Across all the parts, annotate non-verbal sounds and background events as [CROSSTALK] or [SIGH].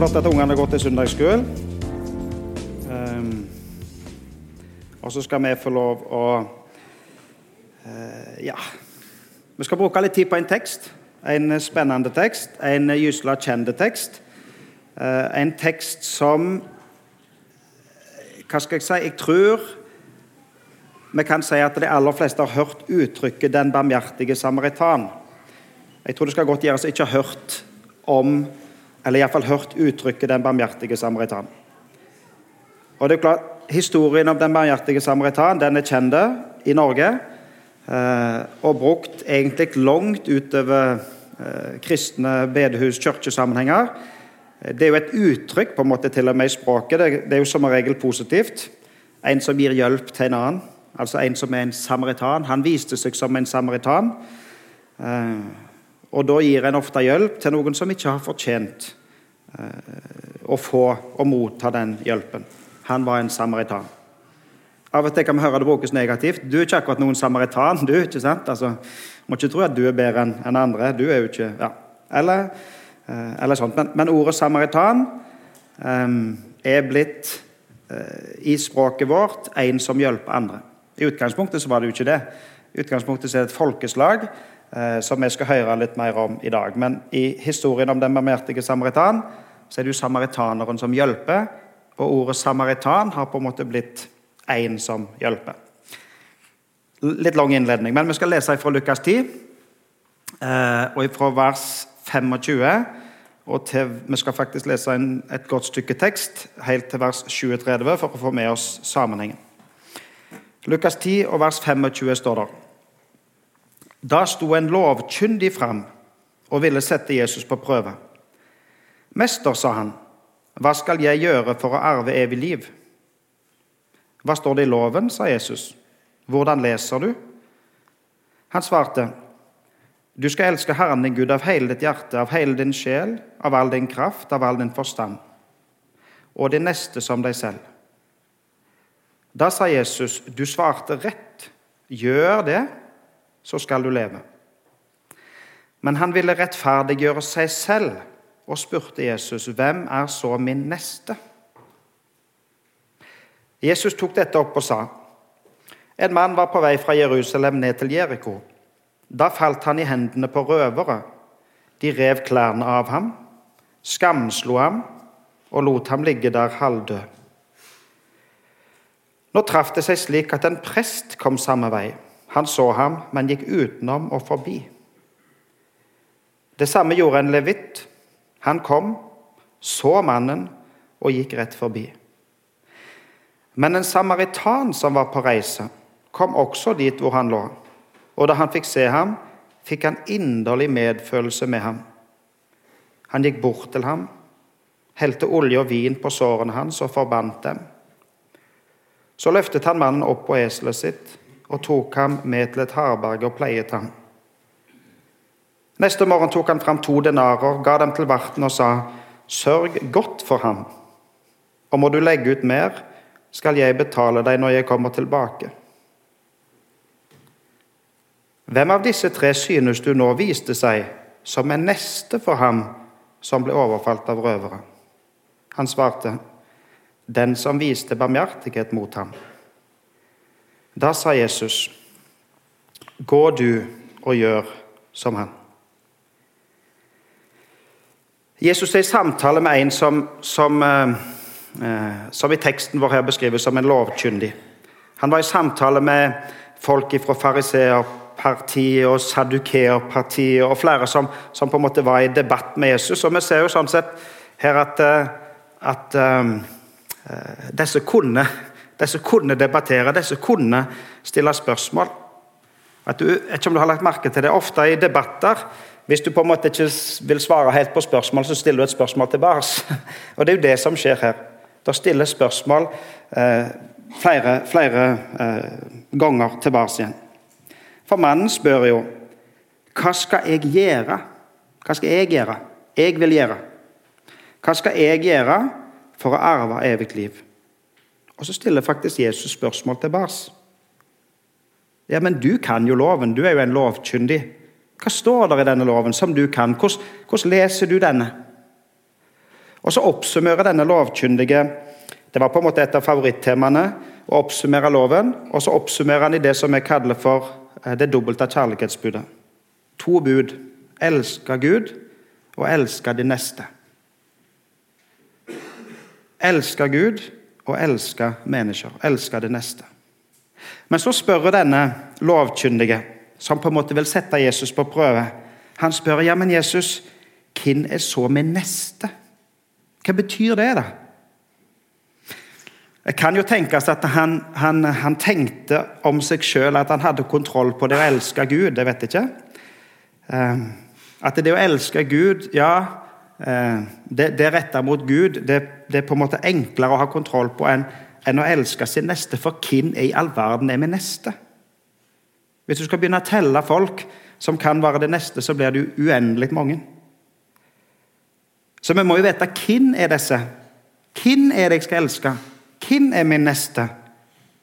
flott at ungene går til søndagsskolen. Um, og så skal vi få lov å uh, Ja. Vi skal bruke litt tid på en tekst. En spennende tekst. En gysla kjent tekst. Uh, en tekst som Hva skal jeg si? Jeg tror vi kan si at de aller fleste har hørt uttrykket 'den barmhjertige samaritan'. Jeg tror det skal godt gjøres ikke har hørt om eller iallfall hørt uttrykket 'den barmhjertige samaritan'. Og det er klart, Historien om den barmhjertige samaritan den er kjent i Norge eh, og brukt egentlig langt utover eh, kristne bedehus- kirkesammenhenger. Det er jo et uttrykk på en måte til og med i språket. Det, er jo som regel positivt. En som gir hjelp til en annen. Altså en som er en samaritan. Han viste seg som en samaritan. Eh, og da gir en ofte hjelp til noen som ikke har fortjent å få og motta den hjelpen. Han var en samaritan. Av og til kan vi høre det brukes negativt. Du er ikke akkurat noen samaritan. du, ikke sant? Altså, må ikke tro at du er bedre enn andre. Du er jo ikke ja. Eller, eh, eller sånt. Men, men, ordet samaritan um, er blitt uh, i språket vårt en som hjelper andre. I utgangspunktet så var det jo ikke det. I utgangspunktet så er det et folkeslag som vi skal høre litt mer om i dag. Men i historien om den barmhjertige samaritan så er det jo samaritaneren som hjelper. Og ordet samaritan har på en måte blitt én som hjelper. Litt lang innledning, men vi skal lese fra Lukas 10, eh, og fra vers 25. Og til, vi skal faktisk lese en, et godt stykke tekst helt til vers 37 for å få med oss sammenhengen. Lukas 10 og vers 25 står der. Da sto en lovkyndig fram og ville sette Jesus på prøve. 'Mester', sa han, 'hva skal jeg gjøre for å arve evig liv?' 'Hva står det i loven?' sa Jesus. 'Hvordan leser du?' Han svarte, 'Du skal elske Herren din Gud av hele ditt hjerte, av hele din sjel, av all din kraft, av all din forstand, og din neste som deg selv.' Da sa Jesus, 'Du svarte rett. Gjør det.' Så skal du leve. Men han ville rettferdiggjøre seg selv og spurte Jesus, 'Hvem er så min neste?' Jesus tok dette opp og sa, 'En mann var på vei fra Jerusalem ned til Jeriko.' Da falt han i hendene på røvere. De rev klærne av ham, skamslo ham og lot ham ligge der halvdød. Nå traff det seg slik at en prest kom samme vei. Han så ham, men gikk utenom og forbi. Det samme gjorde en levitt. Han kom, så mannen og gikk rett forbi. Men en samaritan som var på reise, kom også dit hvor han lå. Og da han fikk se ham, fikk han inderlig medfølelse med ham. Han gikk bort til ham, helte olje og vin på sårene hans og forbandt dem. Så løftet han mannen opp på eselet sitt og tok ham med til et herberge og pleiet ham. Neste morgen tok han fram to denarer, ga dem til verten og sa:" Sørg godt for ham, og må du legge ut mer, skal jeg betale deg når jeg kommer tilbake. Hvem av disse tre synes du nå viste seg som en neste for ham som ble overfalt av røvere? Han svarte, den som viste barmhjertighet mot ham. Da sa Jesus, 'Gå du og gjør som han'. Jesus er i samtale med en som, som, eh, eh, som i teksten vår her beskrives som en lovkyndig. Han var i samtale med folk fra fariseerpartiet og sadukeerpartiet og flere som, som, på en måte var i debatt med Jesus. Og Vi ser jo sånn sett her at, eh, at um, disse kunne disse kunne debattere, de som kunne stille spørsmål. Du, ikke om du har lagt merke til det, Ofte i debatter hvis du på en måte ikke vil svare helt på spørsmål, så stiller du et spørsmål tilbake. [LAUGHS] Og Det er jo det som skjer her. Det stilles spørsmål eh, flere, flere eh, ganger tilbake igjen. For mannen spør jo hva skal jeg gjøre? Hva skal jeg gjøre? Jeg vil gjøre. Hva skal jeg gjøre for å arve evig liv? Og så stiller faktisk Jesus spørsmål til Bars. Ja, men du kan jo loven, du er jo en lovkyndig. Hva står der i denne loven som du kan? Hvordan, hvordan leser du denne? Og så oppsummerer denne lovkyndige Det var på en måte et av favorittemaene. Å oppsummere loven, og så oppsummerer han i det som vi kaller for eh, det dobbelte kjærlighetsbudet. To bud. Elske Gud og elske de neste. Elske Gud og elske mennesker. Elske det neste. Men så spør denne lovkyndige, som på en måte vil sette Jesus på prøve Han spør ja, men Jesus, hvem er så min neste? Hva betyr det, da? Det kan jo tenkes at han, han, han tenkte om seg sjøl at han hadde kontroll på det å elske Gud. Jeg vet ikke. Ehm, at det å elske Gud, ja Det, det er retta mot Gud. Det, det, er på en måte enklere å ha kontroll på enn, enn å elske sin neste. For hvem i all verden er min neste? Hvis du skal begynne å telle folk som kan være det neste, så blir det uendelig mange. Så vi må jo vite hvem er disse. Hvem er det jeg skal elske? Hvem er min neste?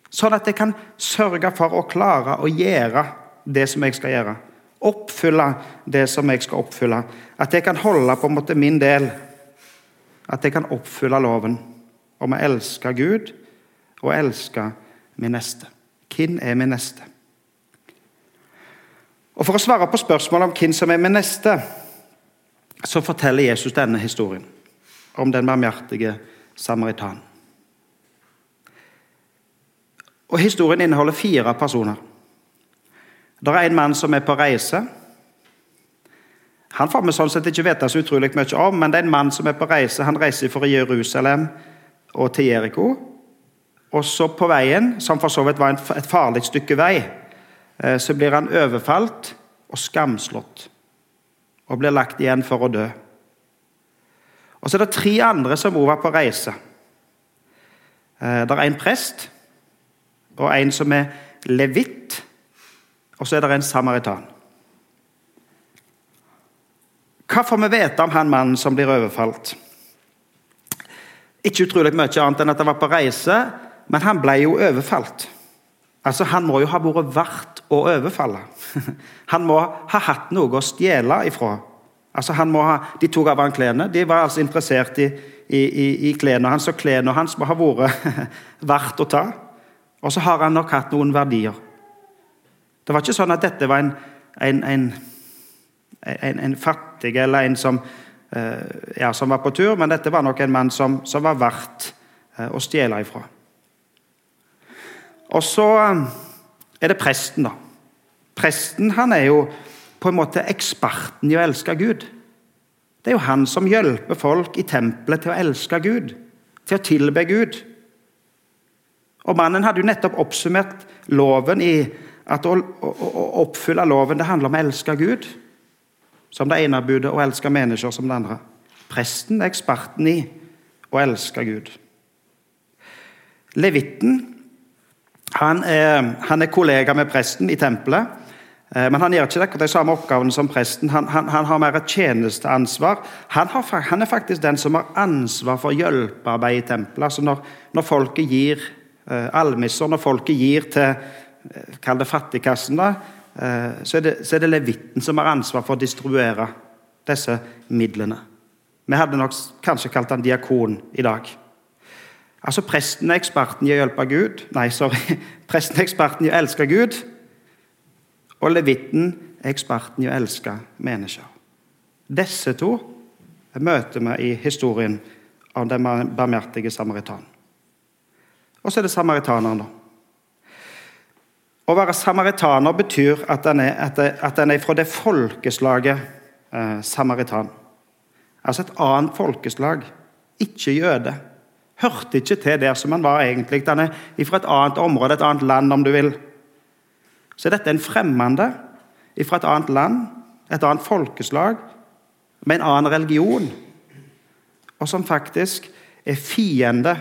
Sånn at jeg kan sørge for å klare å gjøre det som jeg skal gjøre. Oppfylle det som jeg skal oppfylle. At jeg kan holde på en måte min del. At jeg kan oppfylle loven om å elske Gud og elske min neste. Hvem er min neste? Og For å svare på spørsmålet om hvem som er min neste, så forteller Jesus denne historien om den barmhjertige samaritan. Og Historien inneholder fire personer. Det er en mann som er på reise. Han får vi sånn sett ikke vite så utrolig mye om, men det er en mann som er på reise. Han reiser fra Jerusalem og til Jeriko. Og så på veien, som for så vidt var et farlig stykke vei, eh, så blir han overfalt og skamslått og blir lagt igjen for å dø. Og Så er det tre andre som også var på reise. Eh, det er en prest, og en som er levitt, og så er det en samaritan. Hva får vi vite om han mannen som blir overfalt? Ikke utrolig mye annet enn at han var på reise, men han ble jo overfalt. Altså, Han må jo ha vært verdt å overfalle. [LAUGHS] Han må ha hatt noe å stjele ifra. Altså, han må ha, De tok av han klærne. De var altså interessert i, i, i, i klærne hans, og klærne hans må ha vært [LAUGHS] verdt å ta. Og så har han nok hatt noen verdier. Det var ikke sånn at dette var en, en, en, en fattig eller en som, uh, ja, som, var på tur, men dette var nok en mann som, som var verdt uh, å stjele ifra. Og så um, er det presten, da. Presten han er jo på en måte eksperten i å elske Gud. Det er jo han som hjelper folk i tempelet til å elske Gud, til å tilbe Gud. Og Mannen hadde jo nettopp oppsummert loven i at å, oppfylle loven det handler om å elske Gud som det ene budet, og elske mennesker som det andre. Presten er eksperten i å elske Gud. Levitten han er, han er, kollega med presten i tempelet. Eh, men han gjør ikke de samme oppgavene som presten. Han, han, han har mer et tjenesteansvar. Har, han, er faktisk den som har ansvar for hjelpearbeid i tempelet. Altså når, når folket gir eh, almisser, når folket gir til Kall det fattigkassen, da, eh, så, er det, så er det levitten som har ansvar for å distribuere disse midlene. Vi hadde nok kanskje kalt han diakon i dag. Altså Presten er eksperten i å hjelpe Gud. Nei, sorry. [LAUGHS] Presten er eksperten i å elske Gud. Og levitten er eksperten i å elske mennesker. Disse to møter vi i historien av den barmhjertige samaritan. Og så er det samaritaneren, da. Å være samaritaner betyr at en er, er fra det folkeslaget eh, samaritan. Altså et annet folkeslag, ikke jøde hørte ikke til der som han var egentlig. Han er fra et annet område, et annet land, om du vil. Så dette er en fremmede fra et annet land, et annet folkeslag, med en annen religion, og som faktisk er fiende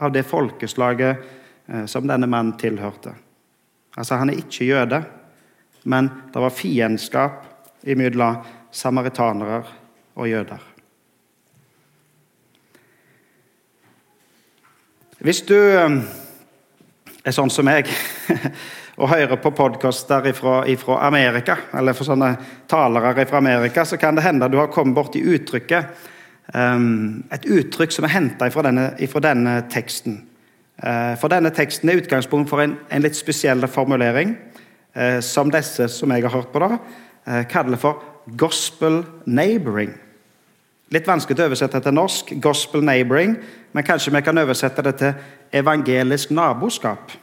av det folkeslaget eh, som denne mannen tilhørte. Altså, Han er ikke jøde, men det var fiendskap imellom samaritanere og jøder. Hvis du um, er sånn som meg [LAUGHS] og hører på podkaster fra Amerika, eller for sånne talere fra Amerika, så kan det hende du har kommet borti uttrykket um, et uttrykk som er henta fra, fra, denne teksten. Uh, for denne teksten er utgangspunkt for en, en litt spesiell formulering, eh, som disse som jeg har hørt på, da, eh, kaller for 'gospel neighboring'. Litt vanskelig å oversette til norsk, 'gospel neighboring', men kanskje vi kan oversette det til 'evangelisk naboskap'.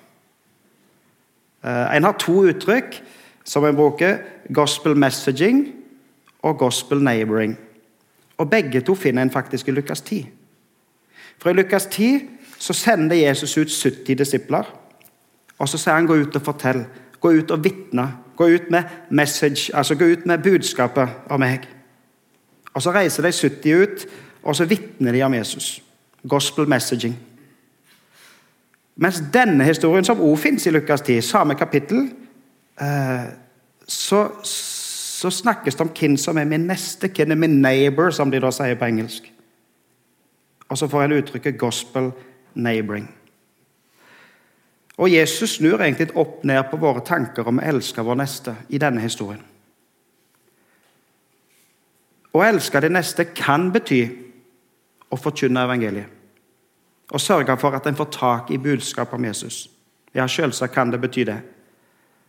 En har to uttrykk som en bruker, 'gospel messaging' og 'gospel neighboring'. Og Begge to finner en faktisk i Lukas 10. For I Lukas 10 så sender Jesus ut 70 disipler. Og så sier han 'gå ut og fortell', gå ut og vitne, gå ut med message, altså gå ut med budskapet av meg'. Og Så reiser de 70 ut, og så vitner de om Jesus. Gospel messaging. Mens denne historien, som også finnes i Lukas 10, samme kapittel, eh, så, så snakkes det om hvem som er min neste, hvem er min neighbor, som de da sier på engelsk. Og så får en uttrykket 'gospel neighboring'. Og Jesus snur egentlig opp ned på våre tanker om å elske vår neste i denne historien. Å elske de neste kan bety å forkynne evangeliet. Å sørge for at en får tak i budskapet om Jesus. Ja, selvsagt kan det bety det.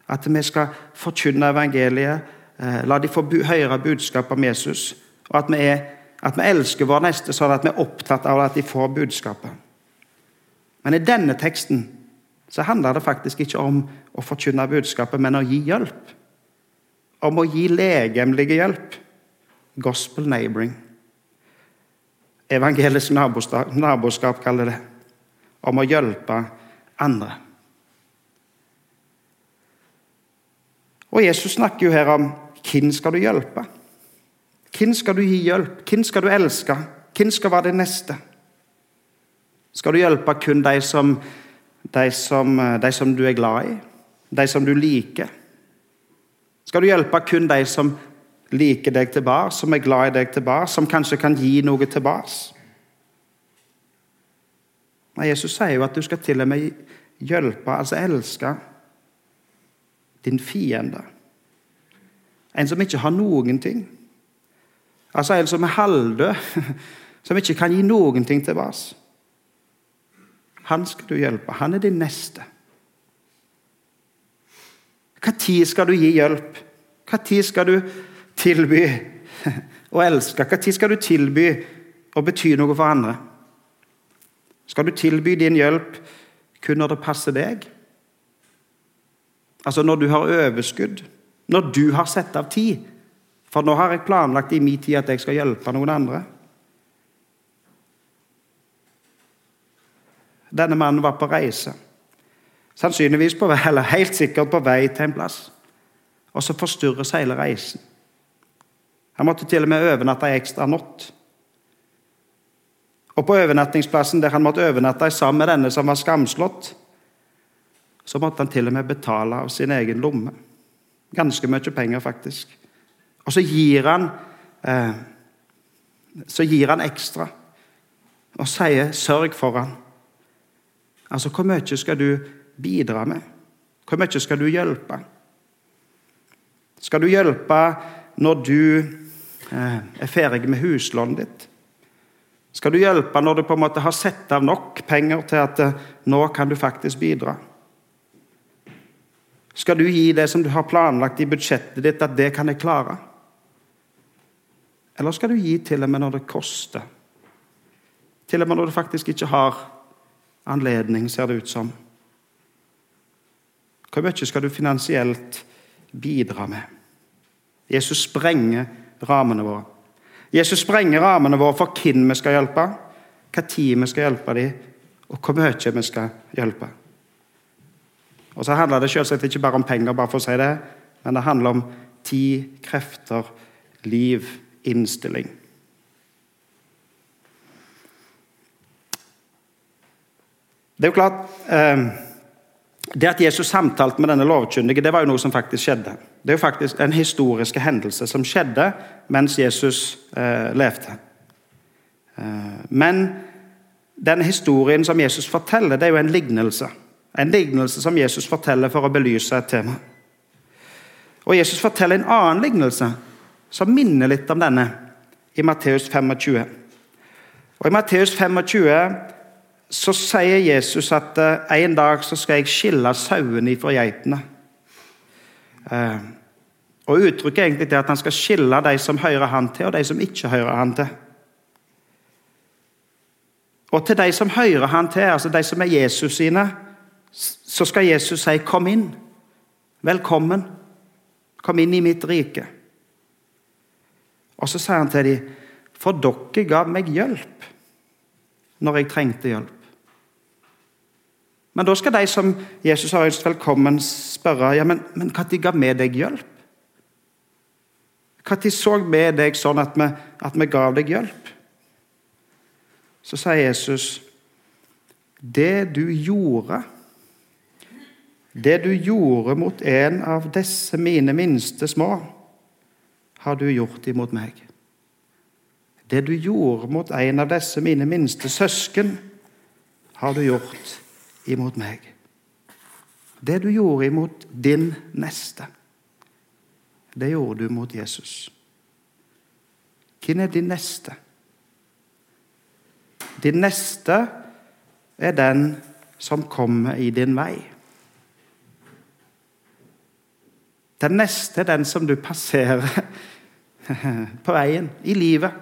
At vi skal forkynne evangeliet, eh, la de få høre budskapet om Jesus. Og at vi, er, at vi elsker vår neste sånn at vi er opptatt av at de får budskapet. Men i denne teksten så handler det faktisk ikke om å forkynne budskapet, men å gi hjelp. Om å gi legemlig hjelp. Gospel neighboring. Evangelisk naboskap, kaller det. Om å hjelpe andre. Og Jesus snakker jo her om hvem skal du hjelpe? Hvem skal du gi hjelp? Hvem skal du elske? Hvem skal være det neste? Skal du hjelpe kun de som, de som, de som du er glad i? De som du liker? Skal du hjelpe kun de som liker deg tilbake, som er glad i deg tilbake, som kanskje kan gi noe tilbake? Nei, Jesus sier jo at du skal til og med hjelpe, altså elske, din fiende. En som ikke har noen ting. Altså en som er halvdød, [LAUGHS] som ikke kan gi noen ting tilbake. Han skal du hjelpe. Han er din neste. Når skal du gi hjelp? Når skal du tilby å elske? Når skal du tilby å bety noe for andre? Skal du tilby din hjelp kun når det passer deg? Altså når du har overskudd, når du har sett av tid. For nå har jeg planlagt i min tid at jeg skal hjelpe noen andre. Denne mannen var på reise. Sannsynligvis på vei, eller helt sikkert på vei til en plass. Og så forstyrres hele reisen. Han måtte til og med overnatte ei ekstra natt. Og på overnattingsplassen der han måtte overnatte sammen med denne som var skamslått, så måtte han til og med betale av sin egen lomme. Ganske mye penger, faktisk. Og så gir han eh, så gir han ekstra og sier 'sørg for han'. Altså, hvor mye skal du bidra med? Hvor mye skal du hjelpe? Skal du hjelpe når du eh, er ferdig med huslånet ditt? Skal du hjelpe når du på en måte har sett av nok penger til at eh, nå kan du faktisk bidra? Skal du gi det som du har planlagt i budsjettet ditt, at det kan jeg klare? Eller skal du gi til og med når det koster? Til og med når du faktisk ikke har anledning, ser det ut som. Hvor mye skal du finansielt bidra med? Jesus sprenger rammene våre. Jesus sprenger rammene våre for hvem vi skal hjelpe, hva tid vi skal hjelpe dem, og hvor mye vi skal hjelpe. Og så handler det selvsagt ikke bare om penger, bare for å si det, men det handler om tid, krefter, liv, innstilling. Det er jo klart eh, Det at Jesus samtalte med denne lovkyndige, det var jo noe som faktisk skjedde. Det er jo faktisk en historiske hendelse som skjedde mens Jesus eh, levde. Eh, men den historien som Jesus forteller, det er jo en lignelse. En lignelse som Jesus forteller for å belyse et tema. Og Jesus forteller en annen lignelse som minner litt om denne, i Matteus 25. Og I Matteus 25 så sier Jesus at eh, en dag så skal jeg skille sauene fra geitene. Eh, og Uttrykket er egentlig til at han skal skille de som hører han til, og de som ikke hører han til. Og til de som hører han til, altså de som er Jesus sine, så skal Jesus si 'kom inn'. Velkommen. Kom inn i mitt rike. Og så sier han til dem, 'For dere ga meg hjelp når jeg trengte hjelp'. Men da skal de som Jesus har ønsket velkommen, spørre ja, men, men når ga vi deg hjelp? Når så vi deg sånn at vi, at vi gav deg hjelp? Så sier Jesus det du gjorde Det du gjorde mot en av disse mine minste små, har du gjort imot meg. Det du gjorde mot en av disse mine minste søsken, har du gjort imot meg. Det du gjorde imot din neste, det gjorde du mot Jesus. Hvem er din neste? Din neste er den som kommer i din vei. Den neste er den som du passerer [LAUGHS] på veien, i livet.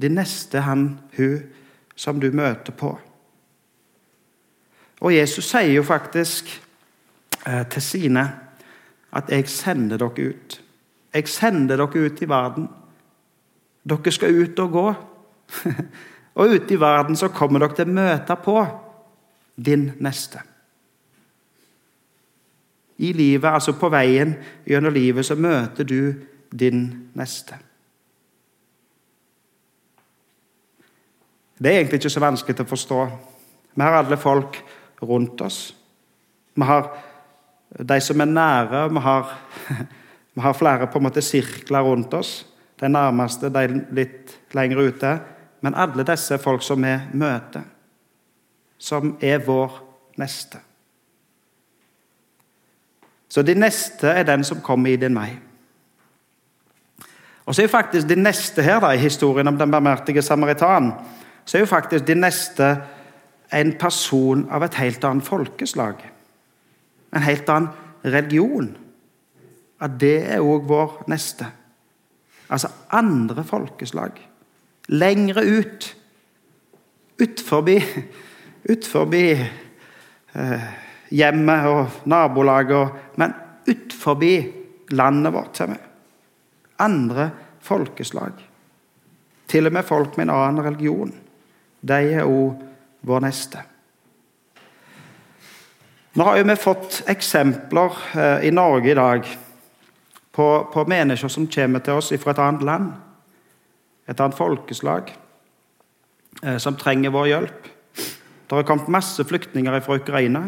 Din neste er han, hun, som du møter på. Og Jesus sier jo faktisk eh, til sine at 'jeg sender dere ut'. Jeg sender dere ut i verden. Dere skal ut og gå. [LAUGHS] og ute i verden så kommer dere til å møte på din neste. I livet, altså på veien gjennom livet, så møter du din neste. Det er egentlig ikke så vanskelig til å forstå. Vi har alle folk rundt oss. Vi har de som er nære, vi har, [LAUGHS] vi har flere på en måte sirkler rundt oss. De nærmeste, de litt lenger ute. Men alle disse er folk som vi møter, som er vår neste. Så de neste er den som kommer i din vei. Og så er jo faktisk de neste her da, i historien om den barmhjertige samaritan så er jo faktisk de neste en person av et helt annet folkeslag. En helt annen religion. At det er òg vår neste. Altså andre folkeslag. Lengre ut. Utforbi Utforbi eh, hjemmet og nabolaget, men utforbi landet vårt. Vi. Andre folkeslag. Til og med folk med en annen religion. De er òg vår neste. Nå har vi fått eksempler eh, i Norge i dag på, på, mennesker som kommer til oss fra et annet land, et annet folkeslag, eh, som trenger vår hjelp. Det har kommet masse flyktninger fra Ukraina.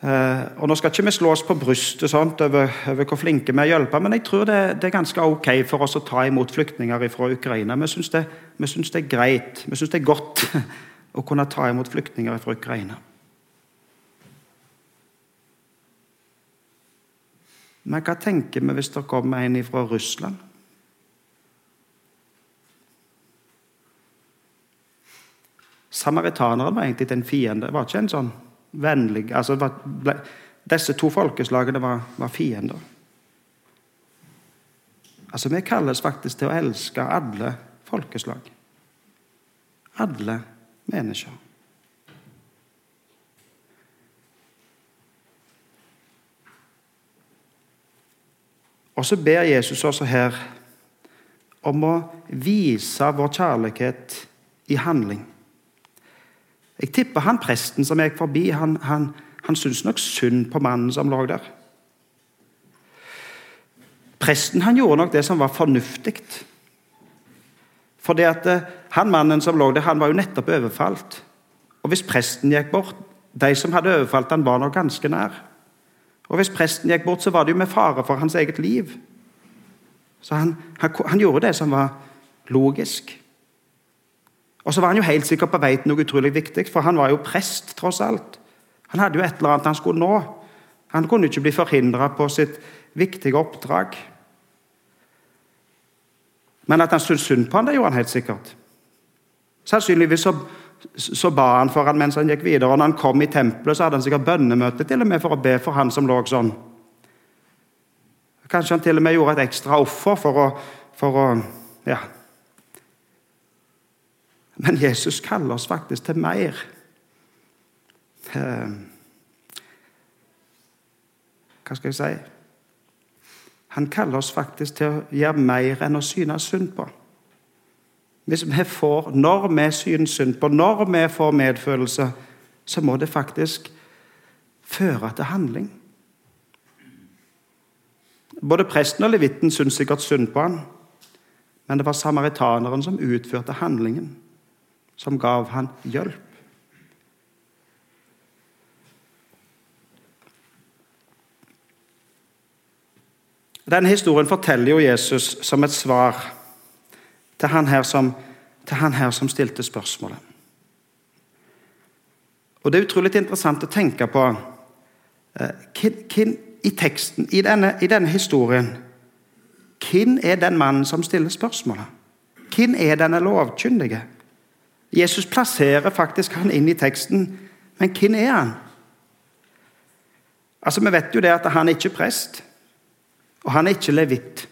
Eh, og Nå skal ikke vi slå oss på brystet sånt over, over, hvor flinke vi er å hjelpe, men jeg tror det, det, er ganske ok for oss å ta imot flyktninger fra Ukraina. Vi syns det, det, er greit, vi syns det er godt [LAUGHS] å kunne ta imot flyktninger fra Ukraina. Men hva tenker vi hvis det kommer en fra Russland? Samaritaneren var egentlig en fiende. Det var ikke en sånn vennlig altså ble, Disse to folkeslagene var, var, fiender. Altså, Vi kalles faktisk til å elske alle folkeslag. Alle mennesker. Og så ber Jesus også her om å vise vår kjærlighet i handling. Jeg tipper han presten som gikk forbi, han, han, han syntes nok synd på mannen som lå der. Presten han gjorde nok det som var fornuftig. Fordi at eh, han mannen som lå der, han var jo nettopp overfalt. Og hvis presten gikk bort De som hadde overfalt han var nok ganske nær. Og hvis presten gikk bort, så var det jo med fare for hans eget liv. Så han, han, han gjorde det som var logisk. Og så var han jo helt sikkert på vei til noe utrolig viktig, for han var jo prest, tross alt. Han hadde jo et eller annet han skulle nå. Han kunne ikke bli forhindra på sitt viktige oppdrag. Men at han syntes synd på han, det gjorde han helt sikkert. Sannsynligvis så, så ba han for han mens han gikk videre. og Når han kom i tempelet, så hadde han sikkert bønnemøte til og med for å be for han som lå sånn. Kanskje han til og med gjorde et ekstra offer for å, for å ja. Men Jesus kaller oss faktisk til mer. Eh, hva skal jeg si? Han kaller oss faktisk til å gjøre mer enn å synes synd på. Hvis vi får, Når vi synes synd på, når vi får medfølelse, så må det faktisk føre til handling. Både presten og levitten syntes sikkert synd på han, men det var samaritaneren som utførte handlingen, som gav han hjelp. Denne historien forteller jo Jesus som et svar til han her som, han her som stilte spørsmålet. Og Det er utrolig interessant å tenke på hvem, hvem i teksten, i denne, i denne historien Hvem er den mannen som stiller spørsmålet? Hvem er denne lovkyndige? Jesus plasserer faktisk han inn i teksten, men hvem er han? Altså, Vi vet jo det at han er ikke prest. Og han er ikke levitt.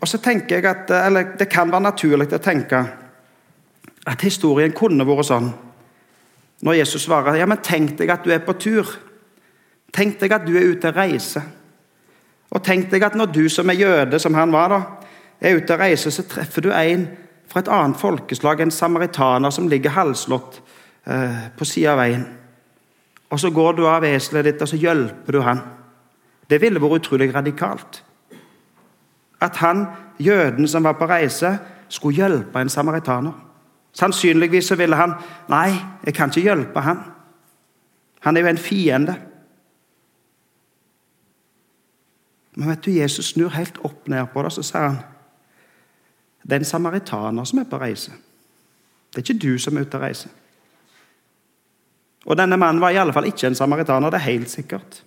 Og så tenker jeg at, eller Det kan være naturlig å tenke at historien kunne vært sånn. Når Jesus svarer ja, men tenk deg at du er på tur. Tenk deg at du er ute og reiser. Og tenk deg at når du som er jøde, som han var, da, er ute og reiser, så treffer du en fra et annet folkeslag, en samaritaner som ligger halvslått eh, på sida av veien. Og så går du av eselet ditt og så hjelper du han. Det ville vært utrolig radikalt. At han, jøden som var på reise, skulle hjelpe en samaritaner. Sannsynligvis så ville han Nei, jeg kan ikke hjelpe han. Han er jo en fiende. Men vet du, Jesus snur helt opp ned på det, så sier han det er en samaritaner som er på reise. Det er ikke du som er ute og reiser. Og denne mannen var i alle fall ikke en samaritaner, det er helt sikkert.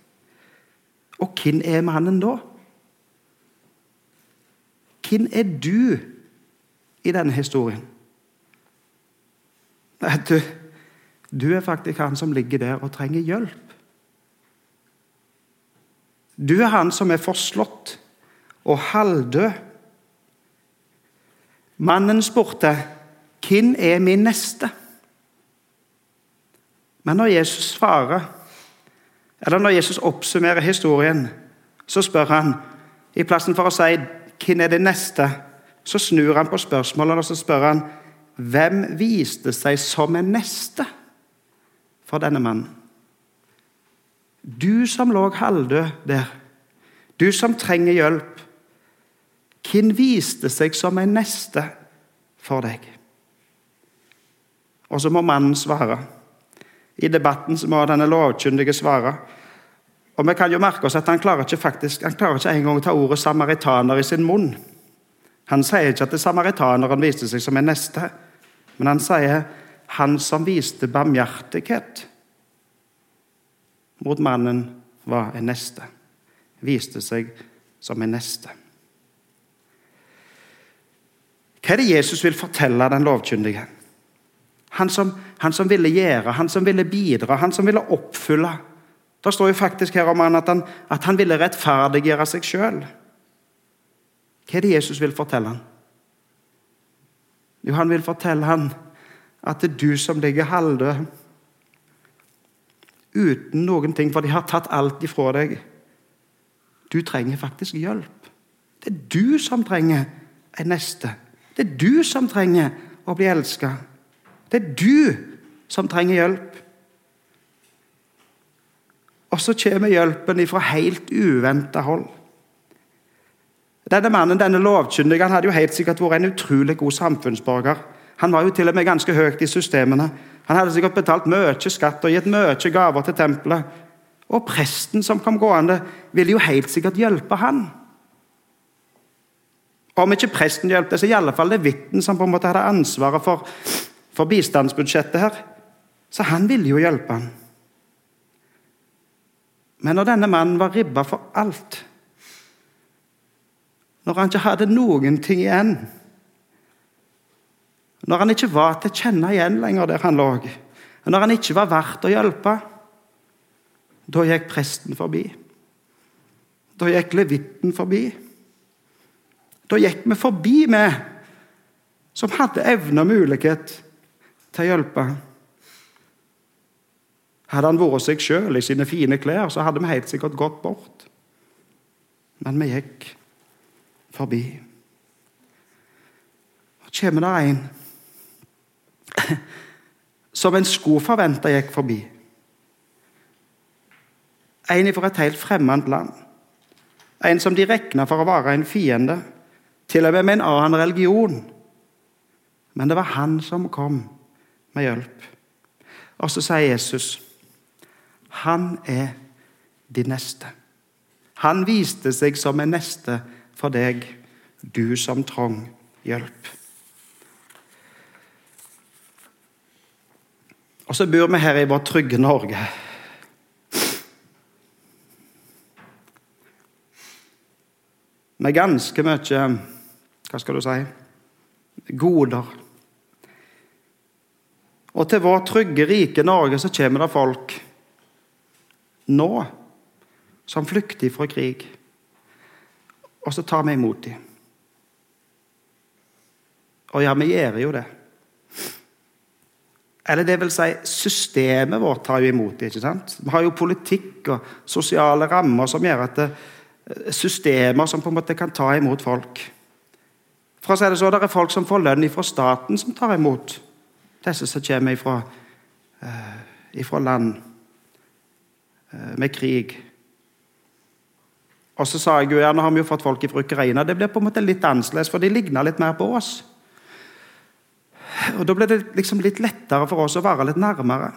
Og hvem er mannen da? Hvem er du i denne historien? Du, du er faktisk han som ligger der og trenger hjelp. Du er han som er forslått og halvdød. Mannen spurte, 'Hvem er min neste?' Men når Jesus svarer eller når Jesus oppsummerer historien, så spør han I plassen for å si 'Hvem er det neste?', så snur han på spørsmålet og så spør han hvem viste seg som en neste for denne mannen? Du som lå halvdød der, du som trenger hjelp. Hvem viste seg som en neste for deg? Og så må mannen svare. I debatten som må denne lovkyndige svare. Og vi kan jo merke oss at Han klarer ikke faktisk, han klarer ikke engang å ta ordet samaritaner i sin munn. Han sier ikke at det samaritaneren viste seg som en neste, men han sier 'han som viste barmhjertighet mot mannen, var en neste'. Viste seg som en neste. Hva er det Jesus vil fortelle den lovkyndige? Han som, han som ville gjøre, han som ville bidra, han som ville oppfylle. Det står jo faktisk her om han at han, at han ville rettferdiggjøre seg sjøl. Hva er det Jesus vil fortelle han? Jo, han vil fortelle han at det er du som ligger halvdød uten noen ting, for de har tatt alt ifra deg. Du trenger faktisk hjelp. Det er du som trenger en neste. Det er du som trenger å bli elska. Det er du som trenger hjelp. Og så kommer hjelpen fra helt uventa hold. Denne mannen, denne lovkyndige han hadde jo helt sikkert vært en utrolig god samfunnsborger. Han var jo til og med ganske høyt i systemene. Han hadde sikkert betalt mye skatt og gitt mye gaver til tempelet. Og presten som kom gående, ville jo helt sikkert hjelpe han. Om ikke presten hjelpte, så i alle fall det vitnet som på en måte hadde ansvaret for for bistandsbudsjettet her. Så han ville jo hjelpe han. Men når denne mannen var ribba for alt, Når han ikke hadde noen ting igjen. Når han ikke var til å kjenne igjen lenger der han lå. Når han ikke var verdt å hjelpe. Da gikk presten forbi. Da gikk levitten forbi. Da gikk vi forbi, vi som hadde evne og mulighet til å hjelpe. Hadde han vært seg sjøl i sine fine klær, så hadde vi helt sikkert gått bort. Men vi gikk forbi. Så kommer det en som en skulle forvente gikk forbi. En fra et helt fremmed land. En som de regna for å være en fiende, til og med med en annen religion. Men det var han som kom med hjelp. Og så sier Jesus han er din neste. Han viste seg som en neste for deg, du som trong hjelp. Og så bor vi her i vårt trygge Norge. Med ganske mye Hva skal du si goder. Og til vår trygge, rike Norge så kommer det folk nå som flykter fra krig. Og så tar vi imot dem. Og ja, vi gjør jo det. Eller det vil si, systemet vårt tar jo imot det. ikke sant? Vi har jo politikk og sosiale rammer som gjør at det, eh, systemer som på en måte kan ta imot folk. For å si Det så, det er folk som får lønn fra staten, som tar imot disse som kommer ifra, uh, ifra land uh, med krig. Og så sa jeg jo, ja, Nå har vi jo fått folk fra Ukraina. Det blir på en måte litt annerledes, for de ligner litt mer på oss. Og Da ble det liksom litt lettere for oss å være litt nærmere.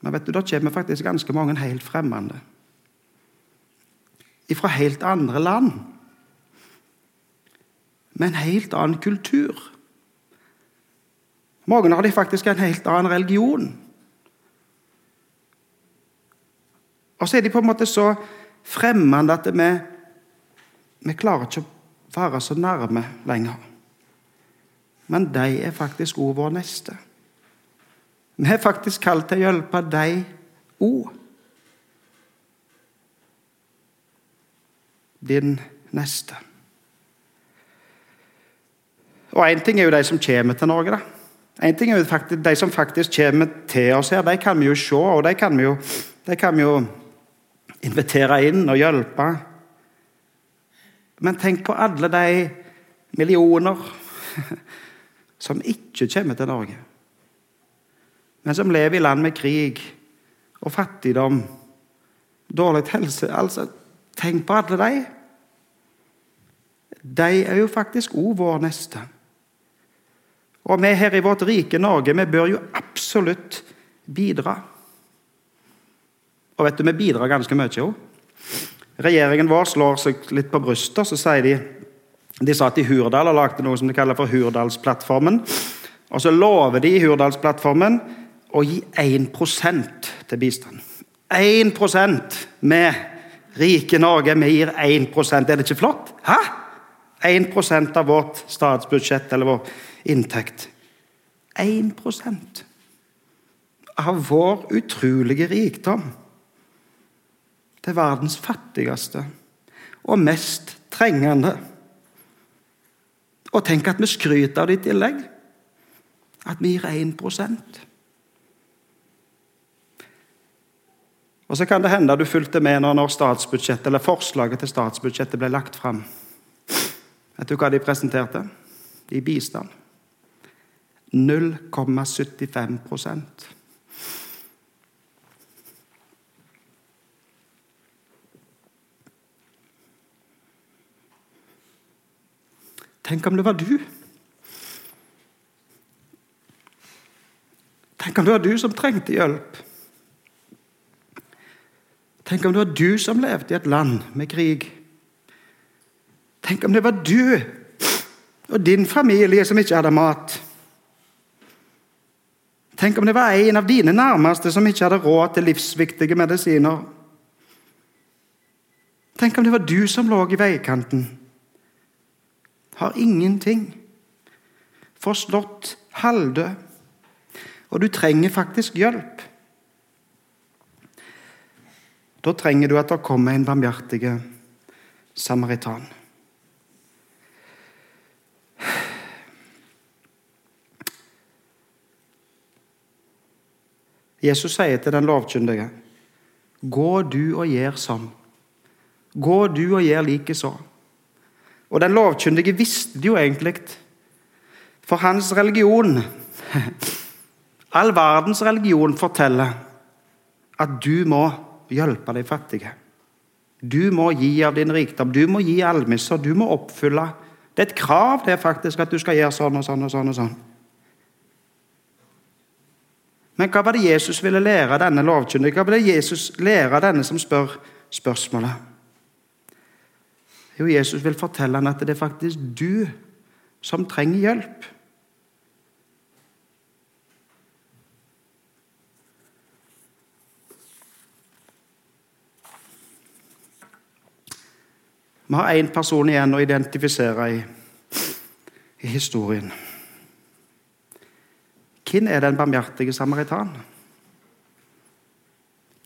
Men vet du, da kommer faktisk ganske mange helt fremmede. Fra helt andre land. Med en helt annen kultur. Mange har de faktisk en helt annen religion. Og så er de på en måte så fremmede at vi, vi klarer ikke å være så nærme lenger men de er faktisk òg vår neste. Vi er faktisk kalt til å hjelpe de òg. Din neste. Og Én ting er jo de som kommer til Norge. da. En ting er jo De som faktisk kommer til oss her, de kan vi jo se, og de kan vi jo, kan vi jo invitere inn og hjelpe. Men tenk på alle de millioner [LAUGHS] som ikke kommer til Norge, men som lever i land med krig og fattigdom, dårlig helse altså, Tenk på alle de. De er jo faktisk òg vår neste. Og vi her i vårt rike Norge vi bør jo absolutt bidra. Og vet du, vi bidrar ganske mye òg. Regjeringen vår slår seg litt på brystet så sier de de satt i Hurdal og lagde noe som de kaller for Hurdalsplattformen. Og så lover de i Hurdalsplattformen å gi 1% til bistand. 1% med rike Norge. Vi gir 1% Er det ikke flott? Hæ? 1% av vårt statsbudsjett eller vår inntekt. 1% av vår utrolige rikdom til verdens fattigste og mest trengende. Og tenk at vi skryter av det i tillegg. At vi gir 1% Og så kan det hende du fulgte med når statsbudsjettet, eller forslaget til statsbudsjettet ble lagt fram. Vet du hva de presenterte? I bistand. 0,75% Tenk om det var du. Tenk om det var du som trengte hjelp. Tenk om det var du som levde i et land med krig. Tenk om det var du og din familie som ikke hadde mat. Tenk om det var en av dine nærmeste som ikke hadde råd til livsviktige medisiner. Tenk om det var du som lå i veikanten. Har ingenting. Forslått, halvdød. Og du trenger faktisk hjelp. Da trenger du at det kommer en barmhjertig samaritan. Jesus sier til den lovkyndige, gå du og gjør sånn. Gå du og gjør likeså. Og den lovkyndige visste det jo egentlig. For hans religion, [LAUGHS] all verdens religion, forteller at du må hjelpe de fattige. Du må gi av din rikdom, du må gi almisser, du må oppfylle. Det er et krav det er faktisk at du skal gjøre sånn og sånn og sånn. og sånn. Men hva var det Jesus ville lære denne lovkyndige? Hva ville Jesus lære denne som spør spørsmålet? Jo, Jesus vil fortelle ham at det er faktisk du som trenger hjelp. Vi har én person igjen å identifisere i, i historien. Hvem er den barmhjertige samaritan?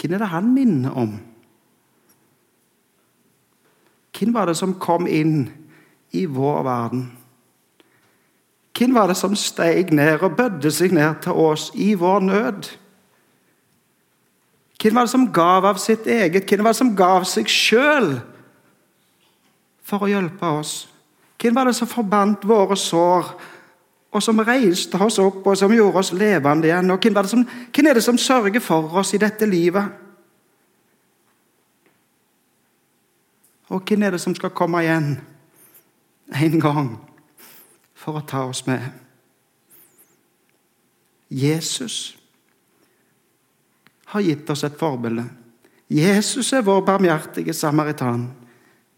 Hvem er det han minner om? Hvem var det som kom inn i vår verden? Hvem var det som steg ned og bødde seg ned til oss i vår nød? Hvem var det som gav av sitt eget? Hvem var det som gav seg sjøl for å hjelpe oss? Hvem var det som forbandt våre sår og som reiste oss opp, og som gjorde oss levende igjen. Og hvem er, som, hvem er det som sørger for oss i dette livet? Og hvem er det som skal komme igjen en gang for å ta oss med? Jesus har gitt oss et forbilde. Jesus er vår barmhjertige samaritan.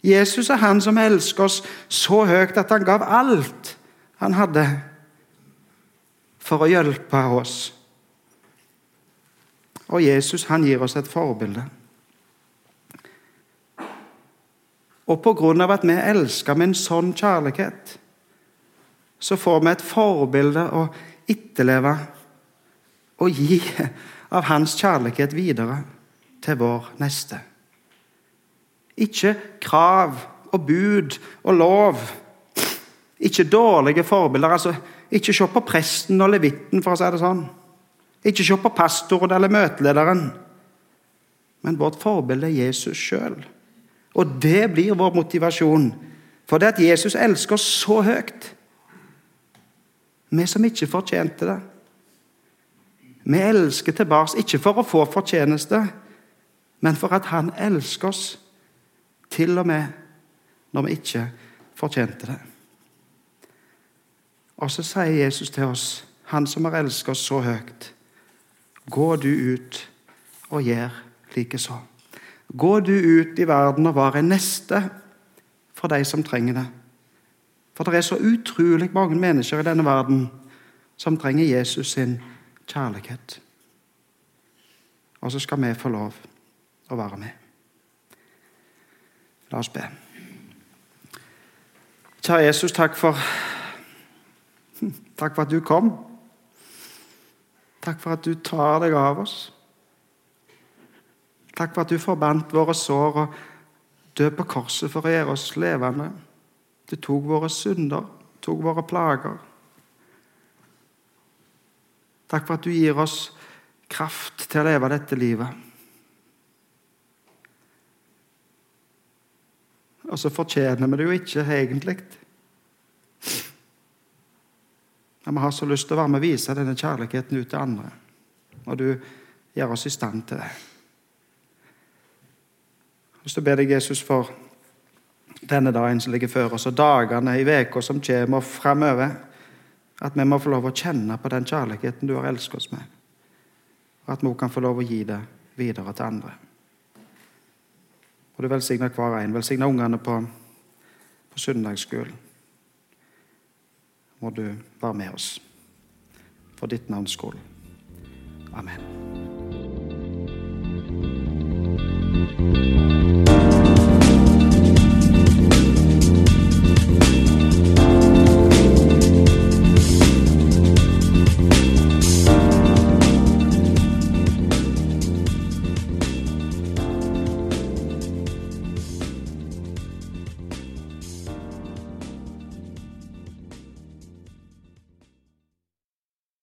Jesus er han som elsker oss så høyt at han gav alt han hadde for å hjelpe oss. Og Jesus han gir oss et forbilde. Og av at vi elsker med en sånn kjærlighet, så får vi et forbilde å etterleve og gi av hans kjærlighet videre til vår neste. Ikke krav og bud og lov. Ikke dårlige forbilder. altså ikke se på presten og levitten, for å si det sånn. Ikke se på pastoren eller møtelederen. Men vårt forbilde er Jesus sjøl. Og det blir vår motivasjon. For det at Jesus elsker oss så høyt. Vi som ikke fortjente det. Vi elsker tilbake, ikke for å få fortjeneste, men for at han elsker oss til og med når vi ikke fortjente det. Og så sier Jesus til oss, han som har elsket oss så høyt, gå du ut og gjør likeså. Gå du ut i verden og vær en neste for de som trenger det. For det er så utrolig mange mennesker i denne verden som trenger Jesus sin kjærlighet. Og så skal vi få lov å være med. La oss be. Kjære Jesus, takk for Takk for at du kom. Takk for at du tar deg av oss. Takk for at du forbandt våre sår og døde på korset for å gjøre oss levende. Du tok våre synder, tok våre plager. Takk for at du gir oss kraft til å leve dette livet. Og så fortjener vi det jo ikke egentlig. Men vi har så lyst til å være med og vise denne kjærligheten ut til andre. Og du gjør oss i stand til det. Jeg vil be deg, Jesus, for denne dagen som ligger før oss, og dagene i uka som kommer, framover. At vi må få lov å kjenne på den kjærligheten du har elsket oss med. Og at vi kan få lov å gi det videre til andre. Og du velsigner hver en. Velsigner ungene på, på søndagsskolen må du være med oss. For ditt navns skyld. Amen.